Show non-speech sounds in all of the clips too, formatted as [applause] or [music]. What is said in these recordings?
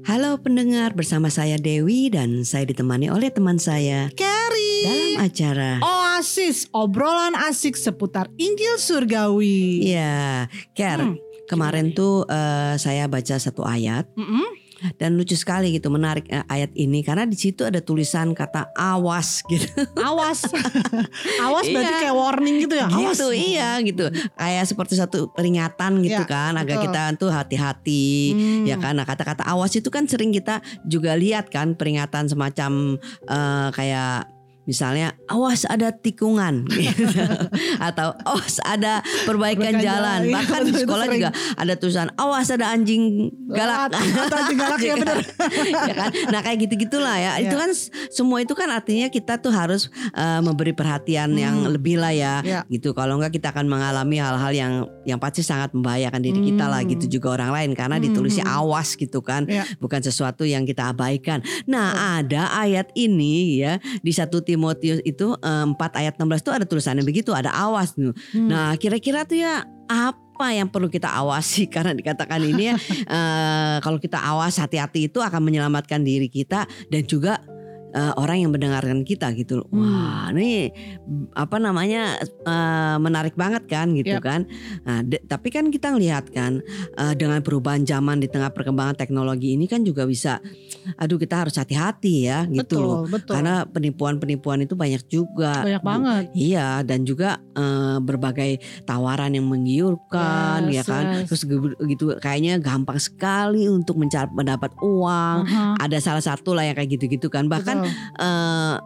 Halo pendengar, bersama saya Dewi dan saya ditemani oleh teman saya Carrie. dalam acara. Oasis, obrolan asik seputar Injil Surgawi. Iya, Ker. Hmm, Kemarin tuh eh, saya baca satu ayat Mm-mm. Dan lucu sekali gitu menarik eh, ayat ini karena di situ ada tulisan kata awas gitu. Awas, [laughs] awas berarti Iya. kayak warning gitu ya. Awas. gitu iya gitu. Kayak seperti satu peringatan gitu Ya, kan agar betul. kita tuh hati-hati. Hmm. Ya kan, nah kata-kata awas itu kan sering kita juga lihat kan peringatan semacam eh, kayak misalnya awas ada tikungan [laughs] gitu. atau awas ada perbaikan Perbaikan jalan. jalan, Bahkan [laughs] di sekolah sering. juga ada tulisan awas ada anjing galak. Atau anjing galak, ya benar. [laughs] ya kan? Nah kayak gitu-gitulah ya. Itu Ya. kan semua itu kan artinya kita tuh harus eh, memberi perhatian yang Hmm. lebih lah ya, gitu. Kalau enggak kita akan mengalami hal-hal yang yang pasti sangat membahayakan diri kita lah Hmm. gitu juga orang lain karena Hmm. ditulisnya awas gitu kan, bukan sesuatu yang kita abaikan. Nah ada ayat ini ya di satu Timotius itu eh, 4 ayat 16 itu ada tulisannya begitu, ada awas tuh. Hmm. Nah, kira-kira tuh ya apa yang perlu kita awasi [laughs] karena dikatakan ini ya [laughs] eh, kalau kita awas hati-hati itu akan menyelamatkan diri kita dan juga eh, orang yang mendengarkan kita gitu. Hmm. Wah, ini apa namanya eh, menarik banget kan gitu Yap. kan. Nah, de- tapi kan kita ngelihat kan eh, dengan perubahan zaman di tengah perkembangan teknologi ini kan juga bisa aduh kita harus hati-hati ya gitu betul, loh. betul. Karena penipuan-penipuan itu banyak juga. banyak banget. Iya dan juga eh, berbagai tawaran yang menggiurkan ya Yes, kan yes. terus gitu kayaknya gampang sekali untuk mencari mendapat uang Aha, ada salah satu lah yang kayak gitu-gitu kan bahkan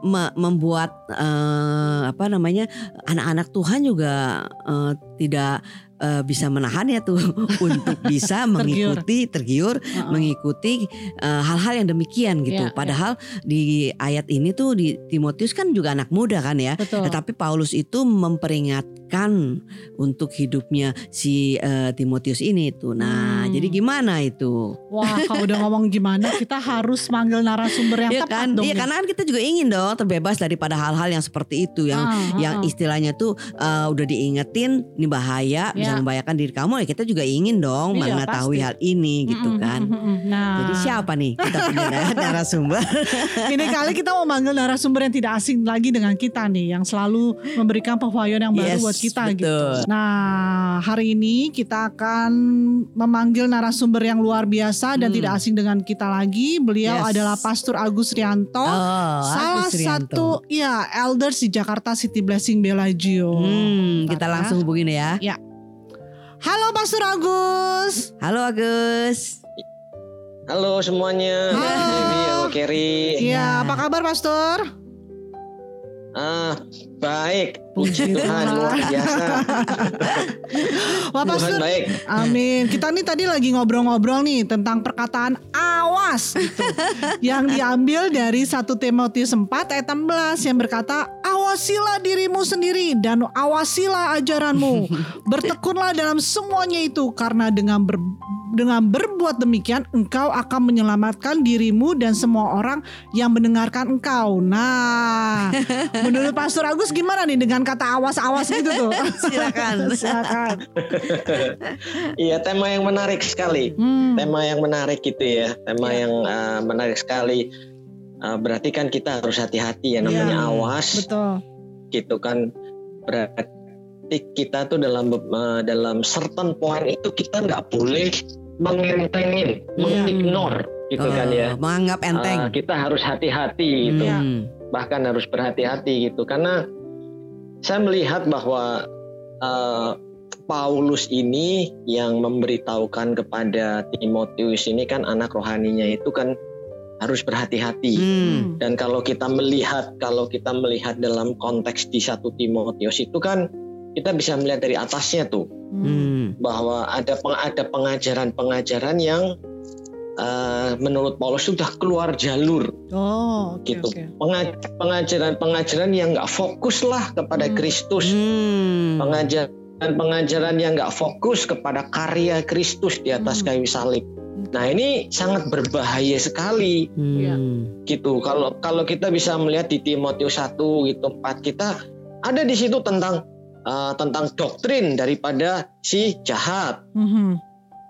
me- membuat eh, apa namanya anak-anak Tuhan juga eh, tidak eh, bisa menahan ya tuh [laughs] untuk bisa mengikuti tergiur Heeh. mengikuti eh, hal-hal yang demikian gitu. Ya, ya. Padahal di ayat ini tuh di Timotius kan juga anak muda kan ya. Betul. Tetapi Paulus itu memperingatkan untuk hidupnya si eh, Timotius ini tuh. Nah, Hmm. jadi gimana itu? Wah, kalau udah ngomong gimana, kita harus manggil narasumber yang Iya tepat kan? dong. Iya ya. karena kan kita juga ingin dong terbebas daripada hal-hal yang seperti itu yang Ah, yang ah, ah. istilahnya tuh eh, udah diingetin ini bahaya bisa Ya. membahayakan diri kamu ya kita juga ingin dong Iya, mengetahui pasti. hal ini gitu Mm-mm, kan. mm-mm, mm-mm. Nah, Jadi siapa nih kita [laughs] punya narasumber? [laughs] ini kali kita mau manggil narasumber yang tidak asing lagi dengan kita nih, yang selalu memberikan pewahyuan yang baru Yes, buat kita betul. gitu. Nah, hari ini kita akan memanggil narasumber yang luar biasa dan Hmm. tidak asing dengan kita lagi. Beliau Yes. adalah Pastor Agus Rianto. Oh, Salah Agus Rianto. satu ya elders di Jakarta City Blessing Bellagio. Hmm, kita langsung hubungin ya. Halo Pastor Agus. Halo Agus. Halo semuanya, Halo. Halo Kerry. Iya, apa kabar Pastor? Ah, baik. Puji Tuhan luar biasa. Wah Tuhan Pastor, baik. Amin. Kita nih tadi lagi ngobrol-ngobrol nih tentang perkataan awas gitu. [laughs] yang diambil dari 1 Timotius 4 ayat 16 yang berkata, "Awasilah dirimu sendiri dan awasilah ajaranmu. [laughs] Bertekunlah dalam semuanya itu karena dengan ber- dengan berbuat demikian engkau akan menyelamatkan dirimu dan semua orang yang mendengarkan engkau." Nah, [laughs] menurut Pastor Agus gimana nih dengan kata awas-awas gitu tuh? [laughs] Silakan. [laughs] Silakan. Iya, tema yang menarik sekali. Hmm. Tema yang menarik gitu ya. Tema Iya. yang ah, menarik sekali. Ah, berarti kan kita harus hati-hati ya namanya Iya, awas Betul. gitu kan. Berarti kita tuh dalam eh, dalam certain point itu kita nggak boleh mengentengin, Iya. mengignore gitu kan Oh, ya. Menganggap enteng. Ah, kita harus hati-hati gitu. Hmm. bahkan harus berhati-hati gitu karena saya melihat bahwa eh, Paulus ini yang memberitahukan kepada Timotius ini kan anak rohaninya itu kan harus berhati-hati Hmm. dan kalau kita melihat kalau kita melihat dalam konteks di satu Timotius itu kan kita bisa melihat dari atasnya tuh Hmm. bahwa ada peng- ada pengajaran-pengajaran yang eh, menurut Paulus sudah keluar jalur Oh, oke gitu. oke. Penga- pengajaran-pengajaran yang nggak fokus lah kepada Hmm. Kristus, Hmm. pengajaran-pengajaran yang nggak fokus kepada karya Kristus di atas Hmm. kayu salib. Nah ini sangat berbahaya sekali Iya. Hmm. gitu. Kalau kalau kita bisa melihat di Timotius 1 gitu 4 kita ada di situ tentang uh, tentang doktrin daripada si jahat Mhm.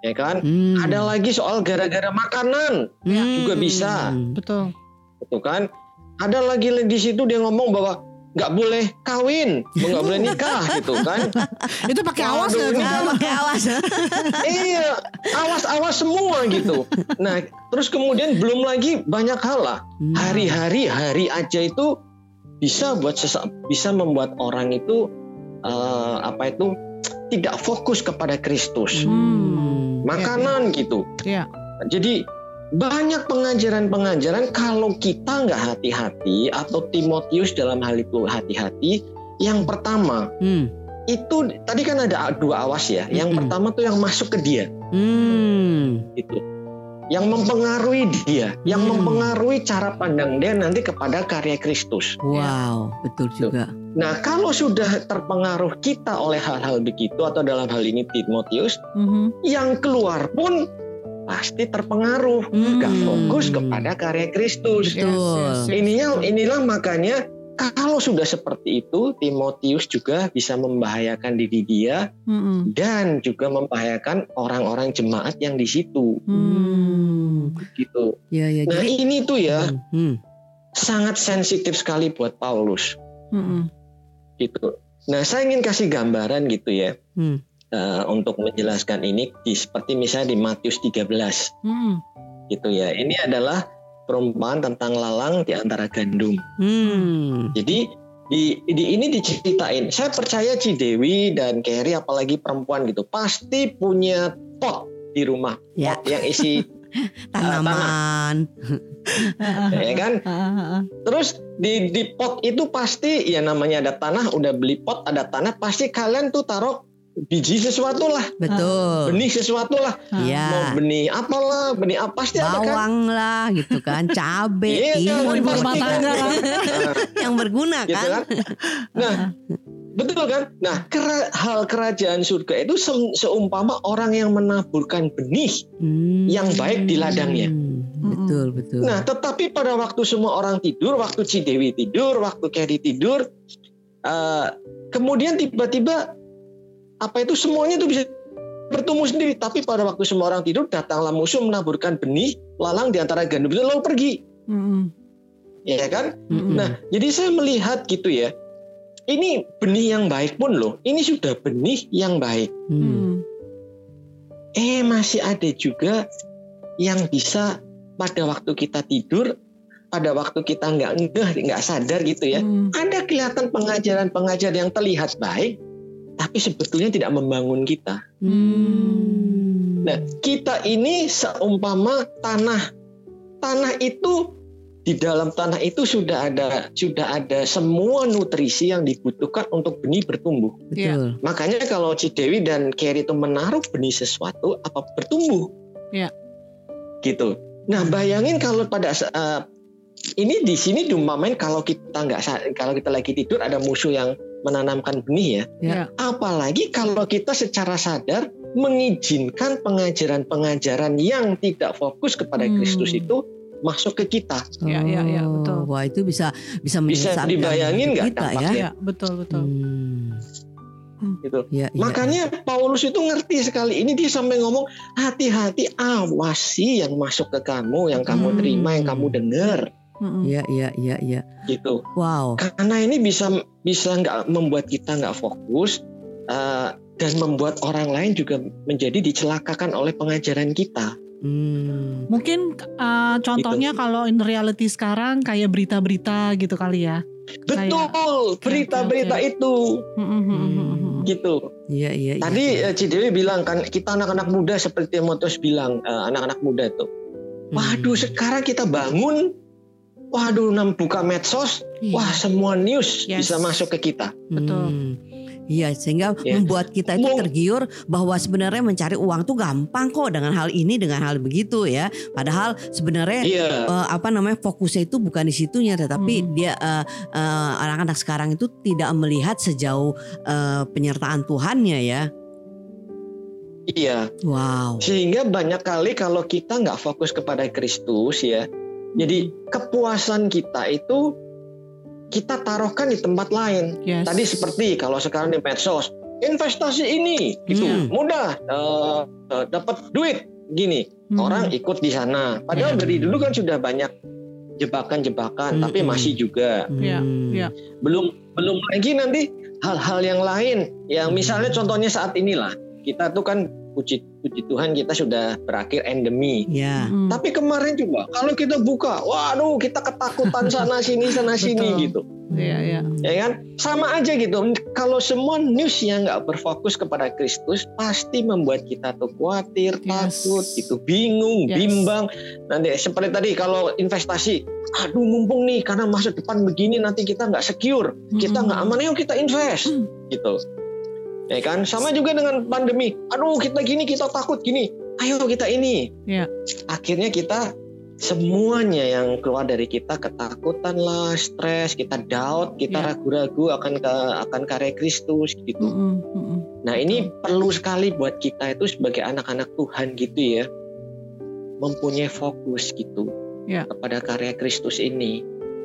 ya kan? Hmm. Ada lagi soal gara-gara makanan, Hmm. juga bisa. Betul. gitu kan? Ada lagi di situ dia ngomong bahwa nggak boleh kawin, nggak [laughs] boleh nikah, gitu kan? [laughs] Itu pakai awas ya. pakai awas. [laughs] iya, awas-awas semua gitu. Nah, terus kemudian belum lagi banyak hal lah. Hmm. Hari-hari hari aja itu bisa buat sesa- bisa membuat orang itu eh, apa itu tidak fokus kepada Kristus. Hmm. Makanan gitu. Iya. Jadi banyak pengajaran-pengajaran kalau kita nggak hati-hati atau Timotius dalam hal itu hati-hati. Yang pertama Hmm. itu tadi kan ada dua awas ya. Yang Mm-mm. pertama tuh yang masuk ke dia Hmm. gitu. Yang mempengaruhi dia, yang Hmm. mempengaruhi cara pandang dia nanti kepada karya Kristus. Wow, betul juga. Nah, kalau sudah terpengaruh kita oleh hal-hal begitu atau dalam hal ini Timotius, Mhm. yang keluar pun pasti terpengaruh, nggak Hmm. fokus kepada karya Kristus. Betul. Yes, yes, yes. Ininya inilah makanya kalau sudah seperti itu Timotius juga bisa membahayakan diri dia Mhm. dan juga membahayakan orang-orang jemaat yang di situ Hmm. gitu. Ya, ya. Nah, Jadi, ini tuh ya Hmm. sangat sensitif sekali buat Paulus Mhm. gitu. Nah, saya ingin kasih gambaran gitu ya. Hmm. eh, untuk menjelaskan ini di seperti misalnya di Matius 13 Mhm. gitu ya. Ini adalah perumpamaan tentang lalang di antara gandum. Hmm. Jadi di, di ini diceritain. Saya percaya Cidewi dan Kerry apalagi perempuan gitu pasti punya pot di rumah, Ya. pot yang isi [laughs] Tanaman. ya kan. Ah, ah, ah. Terus di di pot itu pasti ya namanya ada tanah, udah beli pot ada tanah pasti kalian tuh taruh biji sesuatu lah, Betul. benih sesuatu lah. Mau Ya. benih apalah, benih apa pasti ada kan. Bawang lah gitu kan, cabe, Iya, pasti kan. kan. Nah, yang berguna gitu kan. kan. Nah, betul kan? Nah, kera- hal kerajaan surga itu se- seumpama orang yang menaburkan benih. Hmm. yang baik di ladangnya. Betul, betul. Nah, tetapi pada waktu semua orang tidur, waktu Cidewi tidur, waktu Kerry tidur, eh, kemudian tiba-tiba apa itu semuanya itu bisa bertumbuh sendiri. Tapi pada waktu semua orang tidur, datanglah musuh menaburkan benih lalang di antara gandum itu lalu pergi, Mhm. ya kan? Mm-mm. Nah, jadi saya melihat gitu ya. Ini benih yang baik pun loh. Ini sudah benih yang baik. Hmm. Mhm. Eh masih ada juga yang bisa pada waktu kita tidur, pada waktu kita nggak ngeh, nggak sadar gitu ya. Mhm. Ada kelihatan pengajaran-pengajaran yang terlihat baik, tapi sebetulnya tidak membangun kita. Hmm. Nah, kita ini seumpama tanah. Tanah itu di dalam tanah itu sudah ada sudah ada semua nutrisi yang dibutuhkan untuk benih bertumbuh. betul. Makanya kalau Cidewi dan Kerry itu menaruh benih sesuatu apa bertumbuh. Iya. Gitu. Nah, bayangin kalau pada eh, ini di sini diumpamain kalau kita nggak kalau kita lagi tidur ada musuh yang menanamkan benih ya. Ya. Apalagi kalau kita secara sadar mengizinkan pengajaran-pengajaran yang tidak fokus kepada Hmm. Kristus itu masuk ke kita. Ya, ya, ya, Oh, betul. Wah itu bisa bisa Bisa dibayangin nggak kita ya. dampaknya? Ya, betul betul. Hmm. Gitu. Ya, ya. Makanya Paulus itu ngerti sekali. Ini dia sampai ngomong hati-hati awasi yang masuk ke kamu, yang kamu Hmm. terima, yang kamu dengar, Mhm. Ya, ya, ya, ya. gitu. Wow. Karena ini bisa bisa nggak membuat kita nggak fokus eh, dan membuat orang lain juga menjadi dicelakakan oleh pengajaran kita. Hmm. Mungkin uh, contohnya Gitu. kalau in reality sekarang kayak berita-berita gitu kali ya. Betul, berita-berita oke. itu, Mhm, mhm, mhm, mhm. gitu. Iya, iya, iya. Tadi eh, Cidewi bilang kan kita anak-anak muda seperti Timotius bilang anak-anak muda itu. Hmm. Waduh, sekarang kita bangun, waduh, nam buka medsos, Iya. wah semua news Yes. bisa masuk ke kita. betul. Hmm. Iya, sehingga Ya. membuat kita itu tergiur bahwa sebenarnya mencari uang tuh gampang kok dengan hal ini, dengan hal begitu ya. Padahal sebenarnya Iya, eh, apa namanya fokusnya itu bukan di situnya, tetapi Hmm. dia eh, eh, anak-anak sekarang itu tidak melihat sejauh eh, penyertaan Tuhannya ya. iya. Wow. Sehingga banyak kali kalau kita nggak fokus kepada Kristus ya, jadi kepuasan kita itu kita taruhkan di tempat lain. Yes. Tadi seperti kalau sekarang di medsos, investasi ini gitu Hmm. mudah eh, eh, dapat duit gini Hmm. orang ikut di sana padahal Iya. dari dulu kan sudah banyak jebakan-jebakan tapi Hmm. masih juga Iya, Hmm. iya. belum belum lagi nanti hal-hal yang lain yang misalnya contohnya saat inilah kita tuh kan puji puji Tuhan kita sudah berakhir endemi Ya. Hmm. tapi kemarin juga kalau kita buka waduh kita ketakutan sana sini sana sini Betul. gitu Iya, iya. ya kan sama aja gitu kalau semua news yang nggak berfokus kepada Kristus pasti membuat kita tuh khawatir Yes. takut gitu bingung Yes. bimbang nanti seperti tadi kalau investasi aduh mumpung nih karena masa depan begini nanti kita nggak secure kita Mm-mm. nggak aman yuk kita invest Mm. gitu ya kan sama juga dengan pandemi aduh kita gini kita takut gini ayo kita ini Iya. akhirnya kita semuanya yang keluar dari kita ketakutan lah stres kita doubt kita Iya. ragu-ragu akan ke akan karya Kristus gitu Mm-mm, mm-mm. nah ini perlu sekali buat kita itu sebagai anak-anak Tuhan gitu ya mempunyai fokus gitu Iya. kepada karya Kristus ini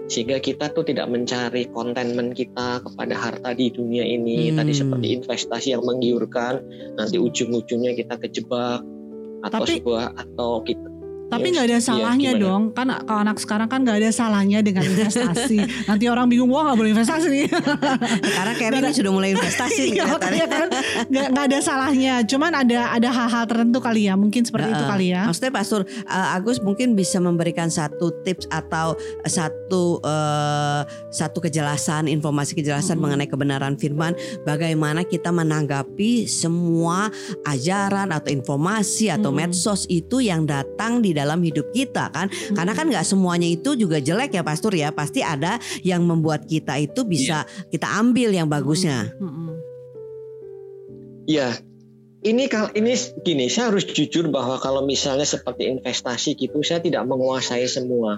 sehingga kita tuh tidak mencari kontenmen kita kepada harta di dunia ini Hmm. tadi seperti investasi yang menggiurkan nanti ujung-ujungnya kita kejebak atau Tapi- sebuah atau kita Tapi Yes. nggak ada Iya, salahnya gimana? dong, kan kalau anak sekarang kan nggak ada salahnya dengan investasi. [laughs] Nanti orang bingung, wah nggak boleh investasi nih. Karena Carrie ini sudah mulai investasi [laughs] Iya, kan nggak ada salahnya. Cuman ada ada hal-hal tertentu kali ya, mungkin seperti itu Heeh. kali ya. Maksudnya Pastor uh, Agus mungkin bisa memberikan satu tips atau satu uh, satu kejelasan informasi kejelasan Mm-mm. mengenai kebenaran firman bagaimana kita menanggapi semua ajaran atau informasi atau Mm-mm. medsos itu yang datang di dalam hidup kita kan karena kan nggak semuanya itu juga jelek ya Pastor ya pasti ada yang membuat kita itu bisa kita ambil yang bagusnya Mm-mm. Ya, ini kal ini gini, saya harus jujur bahwa kalau misalnya seperti investasi gitu, saya tidak menguasai semua.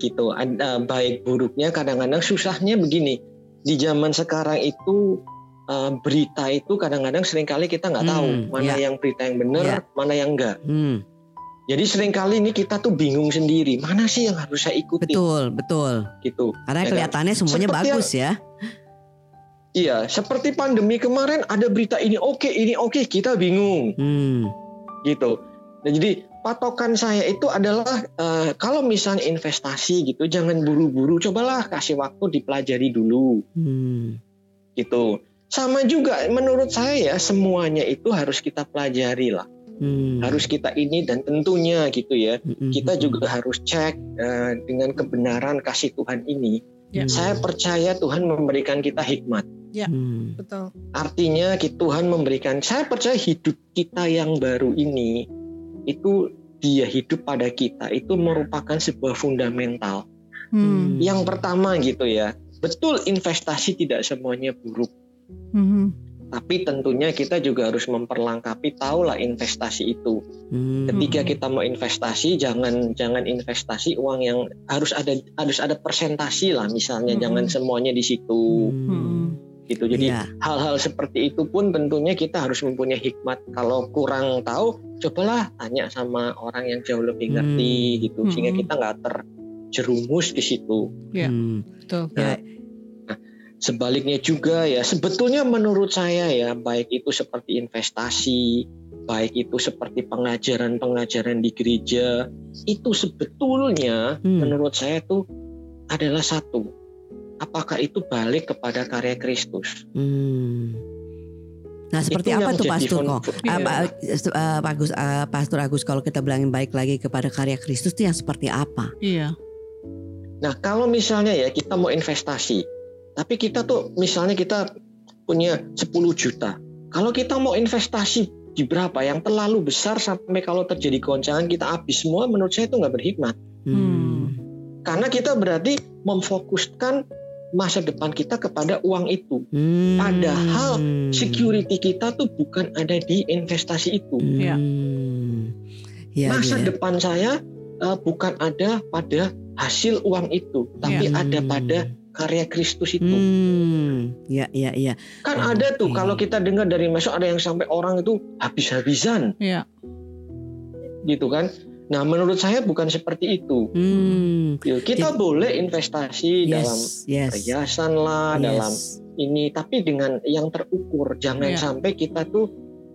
Gitu, ada baik buruknya kadang-kadang susahnya begini. Di zaman sekarang itu eh, berita itu kadang-kadang sering kali kita nggak tahu Hmm, mana ya. yang berita yang benar, Ya. mana yang enggak. hmm, Jadi sering kali ini kita tuh bingung sendiri, mana sih yang harus saya ikuti betul betul gitu. karena Ya kan? kelihatannya semuanya Seperti bagus ya Iya, seperti pandemi kemarin ada berita ini oke, ini oke, kita bingung. hmm. gitu. Nah, jadi patokan saya itu adalah eh, kalau misalnya investasi gitu, jangan buru-buru, cobalah kasih waktu dipelajari dulu, Hmm. gitu. Sama juga menurut saya ya semuanya itu harus kita pelajari lah, Hmm. harus kita ini dan tentunya gitu ya, Mm-mm. kita juga harus cek eh, dengan kebenaran kasih Tuhan ini. Ya. Saya percaya Tuhan memberikan kita hikmat. Hmm. Betul. Artinya Tuhan memberikan, saya percaya hidup kita yang baru ini itu dia hidup pada kita itu merupakan sebuah fundamental. Hmm. Yang pertama gitu ya, betul investasi tidak semuanya buruk, Mhm. Tapi tentunya kita juga harus memperlengkapi tahulah investasi itu. Hmm. Ketika kita mau investasi, jangan jangan investasi uang yang harus ada harus ada persentasi lah, misalnya Mhm. jangan semuanya di situ. Hmm. gitu. Jadi Iya. hal-hal seperti itu pun tentunya kita harus mempunyai hikmat. Kalau kurang tahu, cobalah tanya sama orang yang jauh lebih ngerti Hmm. gitu, sehingga Hmm. kita nggak terjerumus di situ. Ya. Hmm. Betul. Ya, Sebaliknya juga ya, sebetulnya menurut saya ya, baik itu seperti investasi, baik itu seperti pengajaran-pengajaran di gereja, itu sebetulnya Hmm. menurut saya tuh adalah satu. Apakah itu balik kepada karya Kristus? Hmm. Nah seperti Itu apa tuh Pastor kok? Apa, eh, Pak Agus, eh, Pastor Agus kalau kita bilangin baik lagi kepada karya Kristus itu yang seperti apa? Iya. Nah, kalau misalnya ya kita mau investasi, tapi kita tuh misalnya kita punya 10 juta. Kalau kita mau investasi di berapa yang terlalu besar sampai kalau terjadi goncangan kita habis semua, menurut saya itu nggak berhikmat. Hmm. Karena kita berarti memfokuskan masa depan kita kepada uang itu. Hmm. Padahal Security kita tuh bukan ada di investasi itu. Iya. Hmm. Ya, Masa ya. depan saya eh, bukan ada pada hasil uang itu, tapi Hmm. ada pada karya Kristus itu. Hmm. Ya, ya, ya. Kan ada tuh kalau kita dengar dari masuk ada yang sampai orang itu habis-habisan Iya. gitu kan. Nah menurut saya bukan seperti itu. Hmm. Gitu. Kita Jadi- boleh investasi dalam Yes, yes. perhiasan lah, Yes. dalam ini tapi dengan yang terukur jangan Iya. sampai kita tuh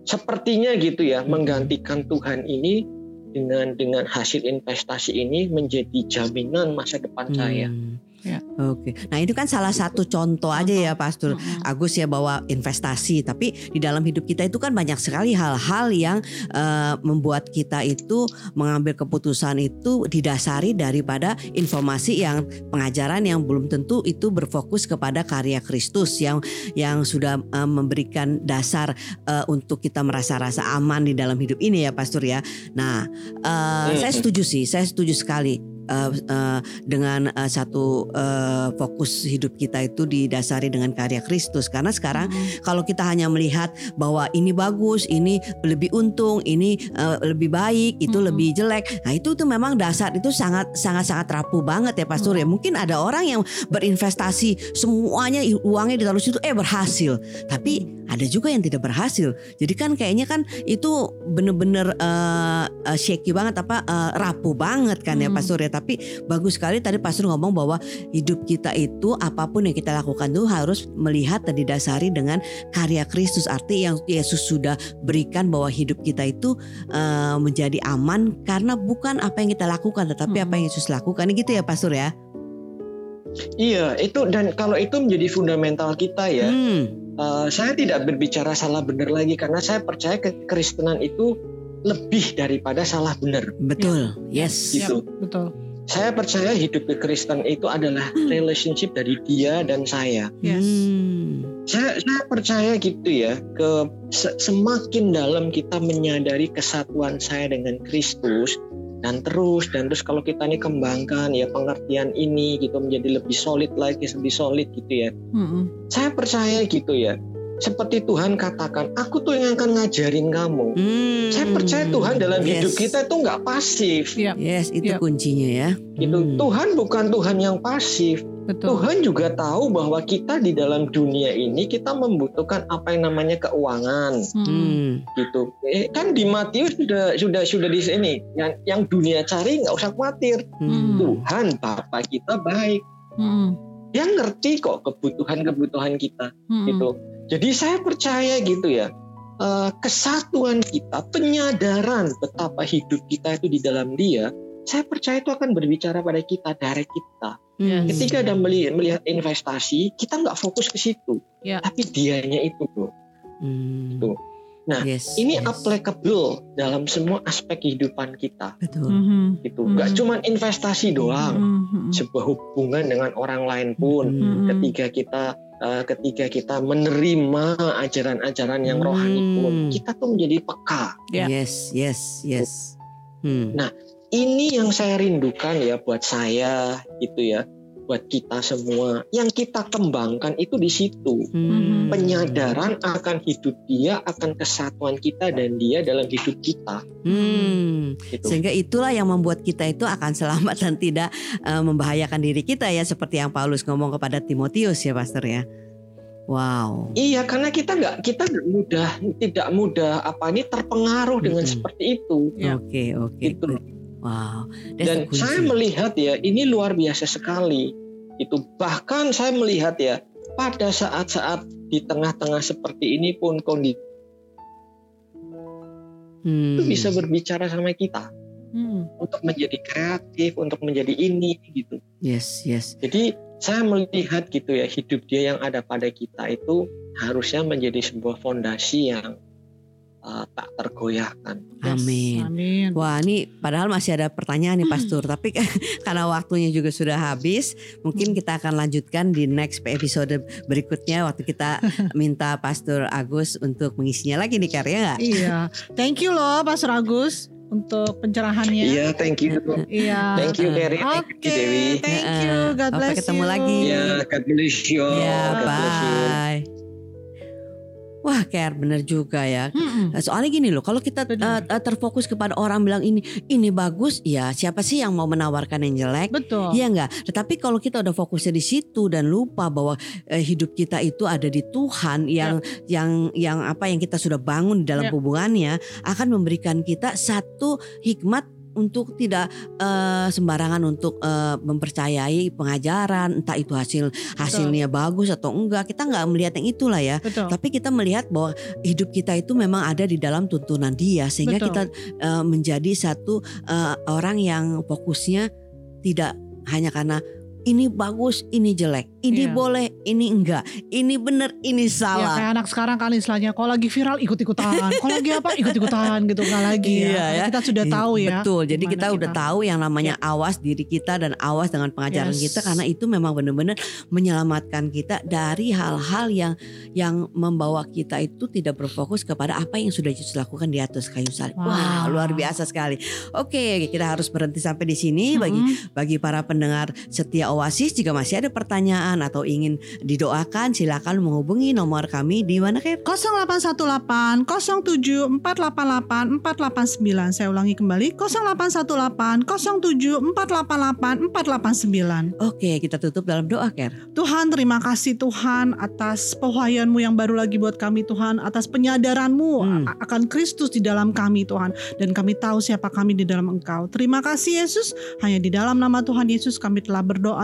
sepertinya gitu ya menggantikan Tuhan ini dengan dengan hasil investasi ini menjadi jaminan masa depan saya Hmm. Ya. Oke. Nah, itu kan salah satu contoh aja ya Pastor Mm-mm. Agus ya bahwa investasi, tapi di dalam hidup kita itu kan banyak sekali hal-hal yang eh, membuat kita itu mengambil keputusan itu didasari daripada informasi yang pengajaran yang belum tentu itu berfokus kepada karya Kristus yang yang sudah eh, memberikan dasar eh, untuk kita merasa rasa aman di dalam hidup ini ya Pastor ya. Nah, eh, Hmm. saya setuju sih, saya setuju sekali eh, dengan eh, satu eh, fokus hidup kita itu didasari dengan karya Kristus karena sekarang Mm-mm. kalau kita hanya melihat bahwa ini bagus, ini lebih untung, ini eh, lebih baik, itu Mm-mm. lebih jelek. Nah, itu tuh memang dasar itu sangat sangat sangat rapuh banget ya Pastor ya. Mungkin ada orang yang berinvestasi semuanya uangnya ditaruh situ eh berhasil. Tapi ada juga yang tidak berhasil. Jadi kan kayaknya kan itu bener-bener eh, eh, shaky banget apa eh, rapuh banget kan ya Hmm. Pastor ya. Tapi bagus sekali tadi Pastor ngomong bahwa hidup kita itu apa pun yang kita lakukan tuh harus melihat dan didasari dengan karya Kristus. Arti yang Yesus sudah berikan bahwa hidup kita itu eh, menjadi aman karena bukan apa yang kita lakukan tetapi Hmm. apa yang Yesus lakukan gitu ya Pastor ya. iya itu dan kalau itu menjadi fundamental kita ya Hmm. Eh, saya tidak berbicara salah benar lagi karena saya percaya kekristenan itu lebih daripada salah benar Betul. Yes. Yap, gitu. betul. Saya percaya hidup kekristen itu adalah relationship dari dia dan saya. Yes. Hmm. Saya, saya percaya gitu ya, ke se- semakin dalam kita menyadari kesatuan saya dengan Kristus dan terus dan terus kalau kita ini kembangkan ya pengertian ini gitu menjadi lebih solid lagi, lebih solid gitu ya. Mm-mm. Saya percaya gitu ya. Seperti Tuhan katakan, aku tuh yang akan ngajarin kamu. Hmm. Saya percaya Tuhan dalam Yes. hidup kita itu nggak pasif. Yap, Yes, itu Yap. kuncinya ya. Gitu. Hmm. Tuhan bukan Tuhan yang pasif. betul. Tuhan juga tahu bahwa kita di dalam dunia ini kita membutuhkan apa yang namanya keuangan. Hmm. gitu. Eh, kan di Matius sudah sudah sudah di sini yang yang dunia cari nggak usah khawatir. Hmm. Tuhan Bapa kita baik. Mm-mm. Dia ngerti kok kebutuhan-kebutuhan kita Mm-mm. gitu. Jadi saya percaya gitu ya. eh, kesatuan kita, penyadaran betapa hidup kita itu di dalam Dia, saya percaya itu akan berbicara pada kita, dari kita. Hmm. Ketika ada meli- melihat investasi, kita nggak fokus ke situ, Ya. tapi dianya itu, bro. Hmm. Tuh. Nah, Yes, Ini yes. applicable dalam semua aspek kehidupan kita, Betul. Mhm. gitu. Hmm. Nggak cuma investasi doang, Mhm. sebuah hubungan dengan orang lain pun. Hmm. Mhm. Ketika kita eh, ketika kita menerima ajaran-ajaran yang rohani pun, Hmm. kita tuh menjadi peka. Ya. Yes, yes, yes. Hmm. Ini yang saya rindukan ya buat saya, gitu ya, buat kita semua. Yang kita kembangkan itu di situ. Hmm. penyadaran akan hidup dia, akan kesatuan kita dan dia dalam hidup kita. Hmm. Gitu. Sehingga itulah yang membuat kita itu akan selamat dan tidak eh, membahayakan diri kita ya seperti yang Paulus ngomong kepada Timotius ya Pastor ya. Wow. Iya, karena kita nggak kita mudah, tidak mudah apa ini terpengaruh dengan seperti itu. Ya. Oke, oke. Gitu. Wow. That's Dan saya melihat ya, ini luar biasa sekali. Itu bahkan saya melihat ya, pada saat-saat di tengah-tengah seperti ini pun kondisi Hmm. itu bisa berbicara sama kita Mm. untuk menjadi kreatif, untuk menjadi ini gitu. Yes, yes. Jadi saya melihat gitu ya hidup dia yang ada pada kita itu harusnya menjadi sebuah fondasi yang uh, tak tergoyahkan. Yes. Amin. Amin. Wah ini padahal masih ada pertanyaan nih Pastor Tapi [laughs] karena waktunya juga sudah habis Mungkin kita akan lanjutkan di next episode berikutnya Waktu kita [laughs] minta Pastor Agus untuk mengisinya lagi nih karya nggak? Iya. Thank you loh Pastor Agus untuk pencerahannya. Iya, thank you. Iya. Thank you Mary, Oke, thank you Dewi. thank you. God Sampai bless ketemu you. lagi. Ya, God bless you. Ya God bless you. bye Wah Ker bener juga ya Mm-mm. Nah, Soalnya gini loh, kalau kita eh, eh, terfokus kepada orang bilang ini ini bagus, ya siapa sih yang mau menawarkan yang jelek? Betul. Iya enggak? Tetapi kalau kita udah fokusnya di situ dan lupa bahwa eh, hidup kita itu ada di Tuhan yang yang yang apa yang kita sudah bangun dalam Ya. hubungannya akan memberikan kita satu hikmat untuk tidak eh, sembarangan untuk eh, mempercayai pengajaran entah itu hasil hasilnya bagus atau enggak kita nggak melihat yang itulah ya Betul. tapi kita melihat bahwa hidup kita itu memang ada di dalam tuntunan dia sehingga Betul. kita eh, menjadi satu eh, orang yang fokusnya tidak hanya karena ini bagus, ini jelek, ini Iya. boleh, ini enggak, ini benar, ini Ya salah. kayak anak sekarang kan istilahnya kalau lagi viral ikut-ikutan, kalau lagi apa ikut-ikutan gitu nggak lagi Iya, ya. Karena ya. Kita sudah tahu ya. Betul. Jadi gimana kita udah tahu yang namanya awas diri kita dan awas dengan pengajaran Yes. kita karena itu memang benar-benar menyelamatkan kita dari hal-hal yang yang membawa kita itu tidak berfokus kepada apa yang sudah Yesus lakukan di atas kayu salib. Wah, Wow. luar biasa sekali. Oke, kita harus berhenti sampai di sini bagi Mm-mm. bagi para pendengar setia Oasis jika masih ada pertanyaan atau ingin didoakan silakan menghubungi nomor kami di mana Ker? 0818 07 488 489 Saya ulangi kembali 0818 07 488 489 Oke, kita tutup dalam doa Ker. Tuhan terima kasih Tuhan atas pewahyanmu yang baru lagi buat kami Tuhan Atas penyadaranmu Hmm. akan Kristus di dalam kami Tuhan Dan kami tahu siapa kami di dalam engkau Terima kasih Yesus Hanya di dalam nama Tuhan Yesus kami telah berdoa